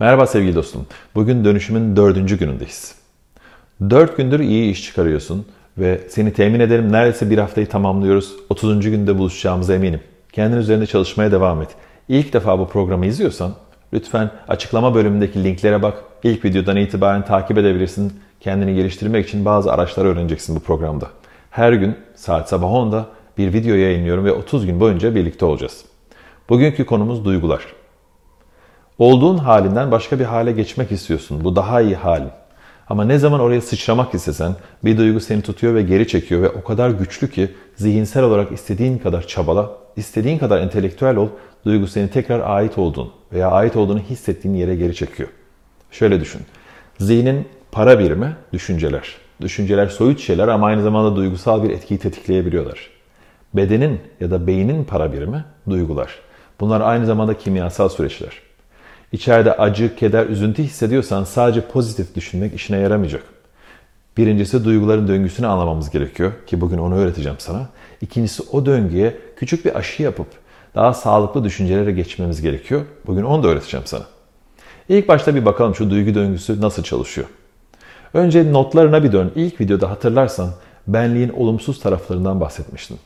Merhaba sevgili dostum. Bugün dönüşümün dördüncü günündeyiz. Dört gündür iyi iş çıkarıyorsun ve seni temin ederim neredeyse bir haftayı tamamlıyoruz. 30. günde buluşacağımıza eminim. Kendin üzerinde çalışmaya devam et. İlk defa bu programı izliyorsan lütfen açıklama bölümündeki linklere bak. İlk videodan itibaren takip edebilirsin. Kendini geliştirmek için bazı araçlar öğreneceksin bu programda. Her gün saat sabah 10'da bir video yayınlıyorum ve 30 gün boyunca birlikte olacağız. Bugünkü konumuz duygular. Olduğun halinden başka bir hale geçmek istiyorsun. Bu daha iyi halin. Ama ne zaman oraya sıçramak istesen bir duygu seni tutuyor ve geri çekiyor ve o kadar güçlü ki zihinsel olarak istediğin kadar çabala, istediğin kadar entelektüel ol, duygu seni tekrar ait olduğun veya ait olduğunu hissettiğin yere geri çekiyor. Şöyle düşün. Zihnin para birimi düşünceler. Düşünceler soyut şeyler ama aynı zamanda duygusal bir etkiyi tetikleyebiliyorlar. Bedenin ya da beynin para birimi duygular. Bunlar aynı zamanda kimyasal süreçler. İçeride acı, keder, üzüntü hissediyorsan sadece pozitif düşünmek işine yaramayacak. Birincisi duyguların döngüsünü anlamamız gerekiyor ki bugün onu öğreteceğim sana. İkincisi o döngüye küçük bir aşı yapıp daha sağlıklı düşüncelere geçmemiz gerekiyor. Bugün onu da öğreteceğim sana. İlk başta bir bakalım şu duygu döngüsü nasıl çalışıyor. Önce notlarına bir dön. İlk videoda hatırlarsan benliğin olumsuz taraflarından bahsetmiştim.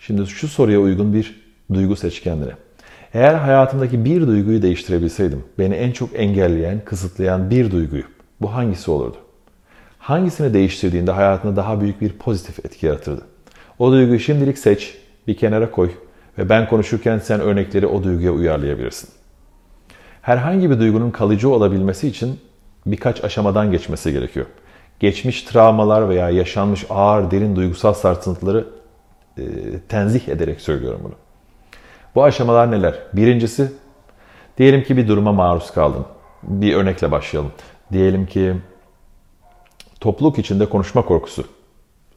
Şimdi şu soruya uygun bir duygu seç kendine. Eğer hayatımdaki bir duyguyu değiştirebilseydim, beni en çok engelleyen, kısıtlayan bir duyguyu, bu hangisi olurdu? Hangisini değiştirdiğinde hayatında daha büyük bir pozitif etki yaratırdı? O duyguyu şimdilik seç, bir kenara koy ve ben konuşurken sen örnekleri o duyguya uyarlayabilirsin. Herhangi bir duygunun kalıcı olabilmesi için birkaç aşamadan geçmesi gerekiyor. Geçmiş travmalar veya yaşanmış ağır, derin duygusal sarsıntıları e, tenzih ederek söylüyorum bunu. Bu aşamalar neler? Birincisi, diyelim ki bir duruma maruz kaldın. Bir örnekle başlayalım. Diyelim ki topluluk içinde konuşma korkusu.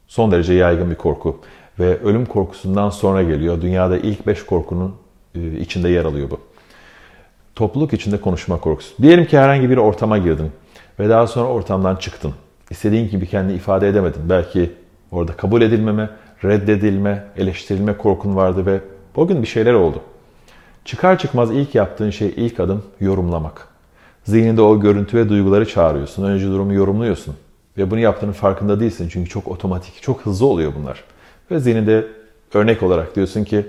Son derece yaygın bir korku. Ve ölüm korkusundan sonra geliyor. Dünyada ilk beş korkunun e, içinde yer alıyor bu. Topluluk içinde konuşma korkusu. Diyelim ki herhangi bir ortama girdin ve daha sonra ortamdan çıktın. İstediğin gibi kendini ifade edemedin. Belki orada kabul edilmeme, reddedilme, eleştirilme korkun vardı ve Bugün bir şeyler oldu. Çıkar çıkmaz ilk yaptığın şey ilk adım yorumlamak. Zihninde o görüntü ve duyguları çağırıyorsun. Önce durumu yorumluyorsun. Ve bunu yaptığının farkında değilsin. Çünkü çok otomatik, çok hızlı oluyor bunlar. Ve zihninde örnek olarak diyorsun ki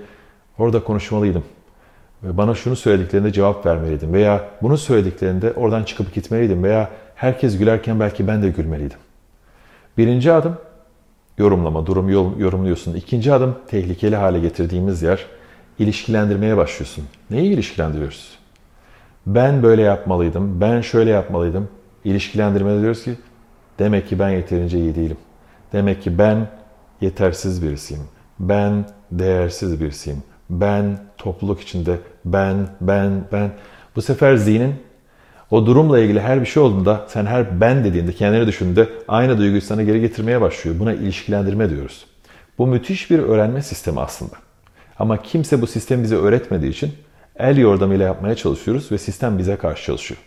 orada konuşmalıydım. Ve bana şunu söylediklerinde cevap vermeliydim. Veya bunu söylediklerinde oradan çıkıp gitmeliydim. Veya herkes gülerken belki ben de gülmeliydim. Birinci adım yorumlama, durumu yorumluyorsun. İkinci adım tehlikeli hale getirdiğimiz yer ilişkilendirmeye başlıyorsun. Neyi ilişkilendiriyoruz? Ben böyle yapmalıydım, ben şöyle yapmalıydım. İlişkilendirmede diyoruz ki demek ki ben yeterince iyi değilim. Demek ki ben yetersiz birisiyim. Ben değersiz birisiyim. Ben topluluk içinde ben, ben, ben. Bu sefer zihnin o durumla ilgili her bir şey olduğunda sen her ben dediğinde kendini düşündüğünde aynı duyguyu sana geri getirmeye başlıyor. Buna ilişkilendirme diyoruz. Bu müthiş bir öğrenme sistemi aslında. Ama kimse bu sistemi bize öğretmediği için el yordamıyla yapmaya çalışıyoruz ve sistem bize karşı çalışıyor.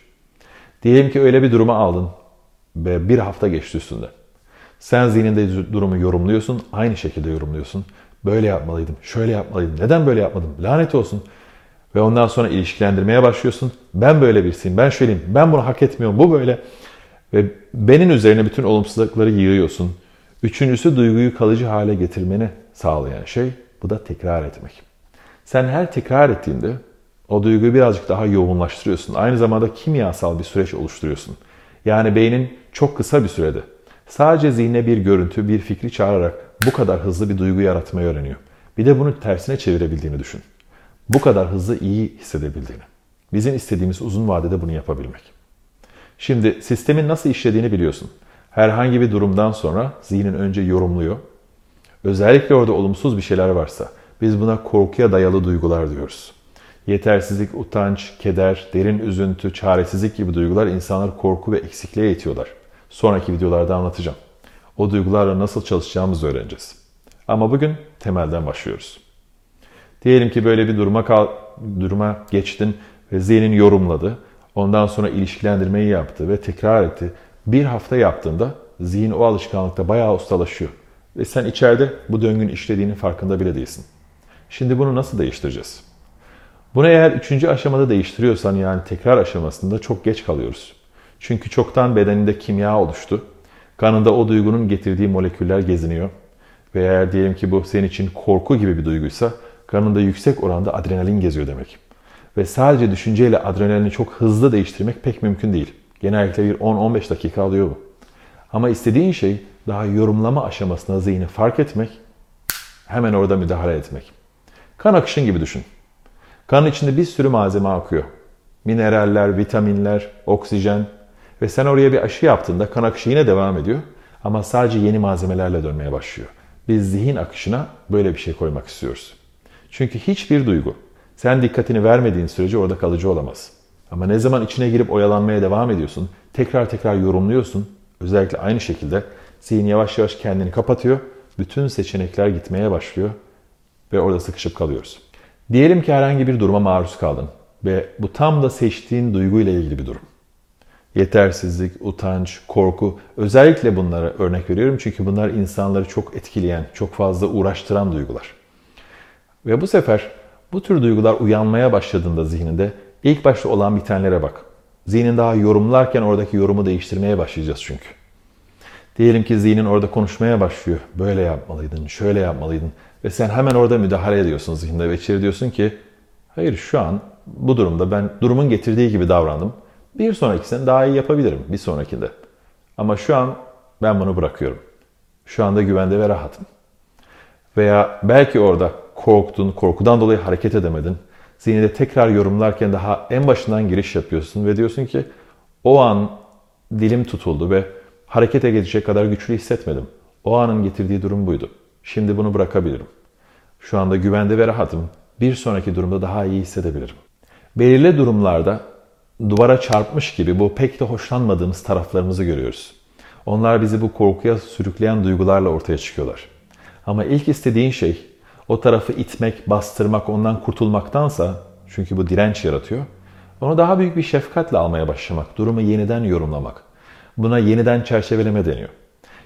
Diyelim ki öyle bir duruma aldın ve bir hafta geçti üstünde. Sen zihninde durumu yorumluyorsun, aynı şekilde yorumluyorsun. Böyle yapmalıydım, şöyle yapmalıydım, neden böyle yapmadım, lanet olsun. Ve ondan sonra ilişkilendirmeye başlıyorsun. Ben böyle birisiyim, ben şöyleyim, ben bunu hak etmiyorum, bu böyle. Ve benim üzerine bütün olumsuzlukları yığıyorsun. Üçüncüsü duyguyu kalıcı hale getirmeni sağlayan şey bu da tekrar etmek. Sen her tekrar ettiğinde o duyguyu birazcık daha yoğunlaştırıyorsun. Aynı zamanda kimyasal bir süreç oluşturuyorsun. Yani beynin çok kısa bir sürede sadece zihne bir görüntü, bir fikri çağırarak bu kadar hızlı bir duygu yaratmayı öğreniyor. Bir de bunu tersine çevirebildiğini düşün. Bu kadar hızlı iyi hissedebildiğini. Bizim istediğimiz uzun vadede bunu yapabilmek. Şimdi sistemin nasıl işlediğini biliyorsun. Herhangi bir durumdan sonra zihnin önce yorumluyor. Özellikle orada olumsuz bir şeyler varsa biz buna korkuya dayalı duygular diyoruz. Yetersizlik, utanç, keder, derin üzüntü, çaresizlik gibi duygular insanları korku ve eksikliğe itiyorlar. Sonraki videolarda anlatacağım. O duygularla nasıl çalışacağımızı öğreneceğiz. Ama bugün temelden başlıyoruz. Diyelim ki böyle bir duruma kal duruma geçtin ve zihnin yorumladı. Ondan sonra ilişkilendirmeyi yaptı ve tekrar etti. Bir hafta yaptığında zihin o alışkanlıkta bayağı ustalaşıyor. Ve sen içeride bu döngünün işlediğinin farkında bile değilsin. Şimdi bunu nasıl değiştireceğiz? Bunu eğer üçüncü aşamada değiştiriyorsan yani tekrar aşamasında çok geç kalıyoruz. Çünkü çoktan bedeninde kimya oluştu. Kanında o duygunun getirdiği moleküller geziniyor. Ve eğer diyelim ki bu senin için korku gibi bir duyguysa kanında yüksek oranda adrenalin geziyor demek. Ve sadece düşünceyle adrenalini çok hızlı değiştirmek pek mümkün değil. Genellikle bir 10-15 dakika alıyor bu. Ama istediğin şey daha yorumlama aşamasında zihni fark etmek, hemen orada müdahale etmek. Kan akışın gibi düşün. Kanın içinde bir sürü malzeme akıyor. Mineraller, vitaminler, oksijen ve sen oraya bir aşı yaptığında kan akışı yine devam ediyor ama sadece yeni malzemelerle dönmeye başlıyor. Biz zihin akışına böyle bir şey koymak istiyoruz. Çünkü hiçbir duygu sen dikkatini vermediğin sürece orada kalıcı olamaz. Ama ne zaman içine girip oyalanmaya devam ediyorsun, tekrar tekrar yorumluyorsun, özellikle aynı şekilde zihin yavaş yavaş kendini kapatıyor, bütün seçenekler gitmeye başlıyor ve orada sıkışıp kalıyoruz. Diyelim ki herhangi bir duruma maruz kaldın ve bu tam da seçtiğin duyguyla ilgili bir durum. Yetersizlik, utanç, korku özellikle bunlara örnek veriyorum çünkü bunlar insanları çok etkileyen, çok fazla uğraştıran duygular. Ve bu sefer bu tür duygular uyanmaya başladığında zihninde ilk başta olan bitenlere bak. Zihnin daha yorumlarken oradaki yorumu değiştirmeye başlayacağız çünkü. Diyelim ki zihnin orada konuşmaya başlıyor. Böyle yapmalıydın, şöyle yapmalıydın. Ve sen hemen orada müdahale ediyorsun zihinde ve içeri diyorsun ki hayır şu an bu durumda ben durumun getirdiği gibi davrandım. Bir sonrakisini daha iyi yapabilirim bir sonrakinde. Ama şu an ben bunu bırakıyorum. Şu anda güvende ve rahatım. Veya belki orada korktun, korkudan dolayı hareket edemedin. Zihninde tekrar yorumlarken daha en başından giriş yapıyorsun ve diyorsun ki o an dilim tutuldu ve harekete geçecek kadar güçlü hissetmedim. O anın getirdiği durum buydu. Şimdi bunu bırakabilirim. Şu anda güvende ve rahatım. Bir sonraki durumda daha iyi hissedebilirim. Belirli durumlarda duvara çarpmış gibi bu pek de hoşlanmadığımız taraflarımızı görüyoruz. Onlar bizi bu korkuya sürükleyen duygularla ortaya çıkıyorlar. Ama ilk istediğin şey o tarafı itmek, bastırmak, ondan kurtulmaktansa çünkü bu direnç yaratıyor. Onu daha büyük bir şefkatle almaya başlamak, durumu yeniden yorumlamak. Buna yeniden çerçeveleme deniyor.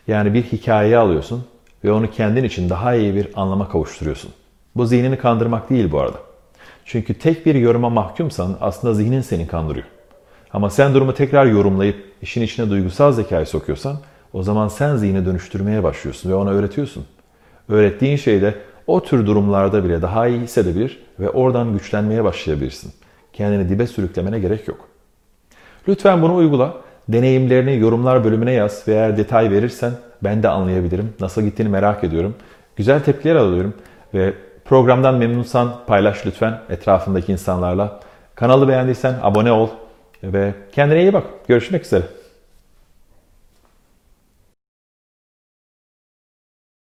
Yani bir hikayeyi alıyorsun ve onu kendin için daha iyi bir anlama kavuşturuyorsun. Bu zihnini kandırmak değil bu arada. Çünkü tek bir yoruma mahkumsan aslında zihnin seni kandırıyor. Ama sen durumu tekrar yorumlayıp işin içine duygusal zekayı sokuyorsan o zaman sen zihni dönüştürmeye başlıyorsun ve ona öğretiyorsun. Öğrettiğin şeyde o tür durumlarda bile daha iyi hissedebilir ve oradan güçlenmeye başlayabilirsin. Kendini dibe sürüklemene gerek yok. Lütfen bunu uygula. Deneyimlerini yorumlar bölümüne yaz ve eğer detay verirsen ben de anlayabilirim. Nasıl gittiğini merak ediyorum. Güzel tepkiler alıyorum ve programdan memnunsan paylaş lütfen etrafındaki insanlarla. Kanalı beğendiysen abone ol ve kendine iyi bak. Görüşmek üzere.